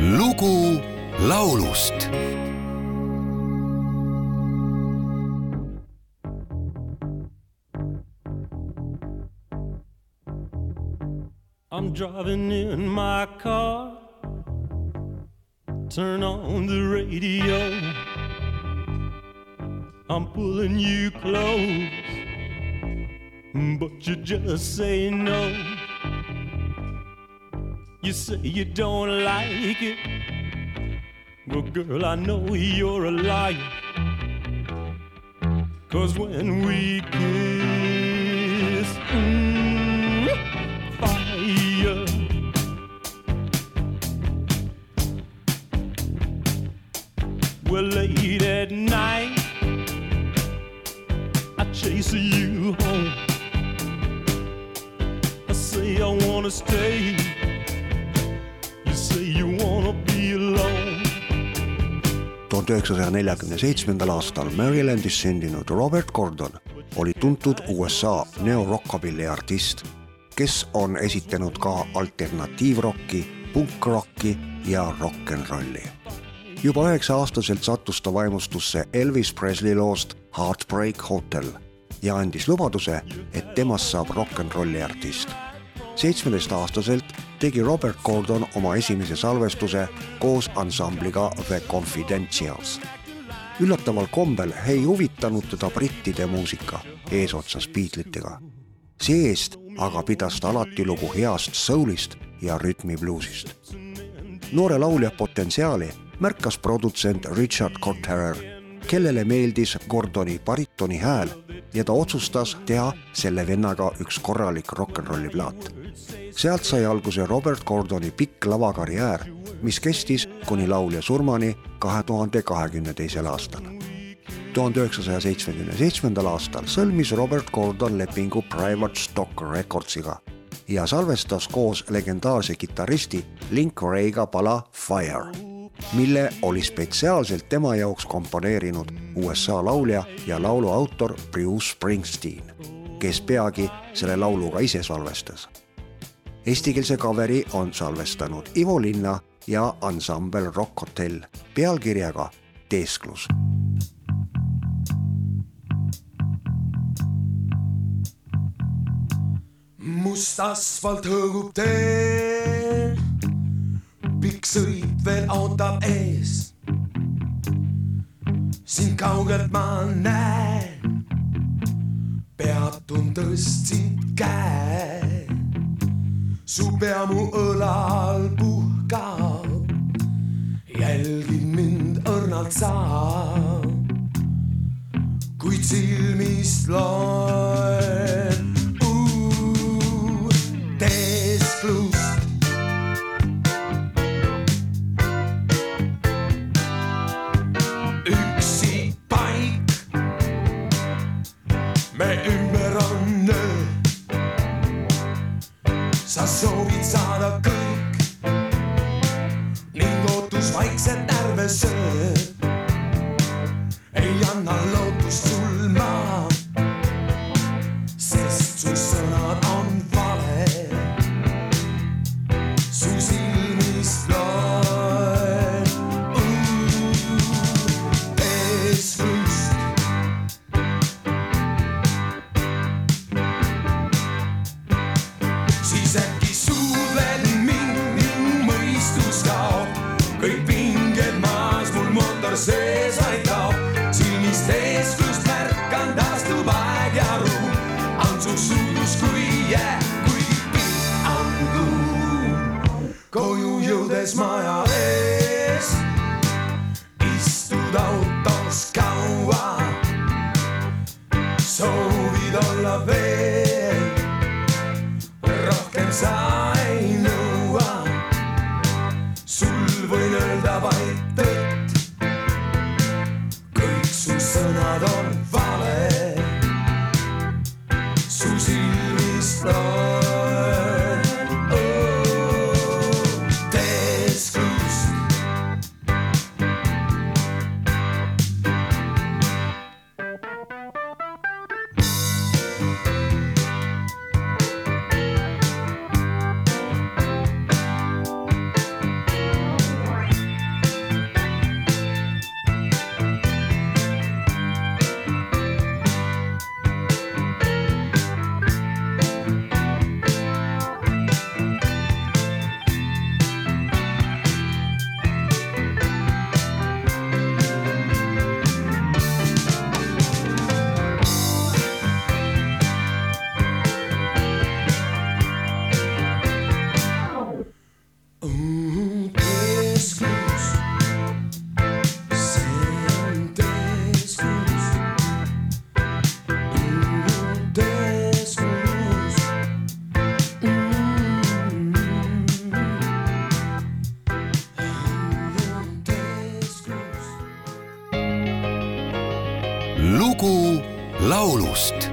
lugu laulust I'm driving in my car. Turn on the radio. I'm pulling you close, but you just say no. You say you don't like it. Well, girl, I know you're a liar. Cause when we kiss, mm, fire. Well, late at night, I chase you home. I say I wanna stay. Tuhande üheksasaja neljakümne seitsmendal aastal Marylandis sündinud Robert Gordon oli tuntud USA neo-rockabilly artist, kes on esitanud ka alternatiivrocki, punkrocki ja rock n rolli. juba üheksa-aastaselt sattus ta vaimustusse Elvis Presley loost Heartbreak Hotel ja andis lubaduse, et temast saab rock n rolli artist. seitsmeteistaastaselt tegi Robert Gordon oma esimese salvestuse koos ansambliga The Confidentials. üllataval kombel ei huvitanud teda brittide muusika eesotsas Beatlesitega. see-eest aga pidas ta alati lugu heast soul'ist ja rütmibluusist. noore laulja potentsiaali märkas produtsent Richard Cotterer, kellele meeldis Gordoni baritoni hääl ja ta otsustas teha selle vennaga üks korralik rock n rolli plaat. sealt sai alguse Robert Gordoni pikk lavakarjäär, mis kestis kuni laulja surmani kahe tuhande kahekümne teisel aastal. tuhande üheksasaja seitsmekümne seitsmendal aastal sõlmis Robert Gordon lepingu Private Stock Recordsiga ja salvestas koos legendaarse kitarristi Link Ray'ga pala Fire mille oli spetsiaalselt tema jaoks komponeerinud USA laulja ja laulu autor Bruce Springsteen, kes peagi selle laulu ka ise salvestas. Eestikeelse kaveri on salvestanud Ivo Linna ja ansambel Rock Hotel pealkirjaga Teesklus must asfalt hõõgub teel pikk sõit veel ootab ees. sind kaugelt ma näen, peatun tõstsin käe. su pea mu õlal puhkab, jälgid mind õrnalt sa. kuid silmist loen spikes and nervous. Silmist lugu laulust.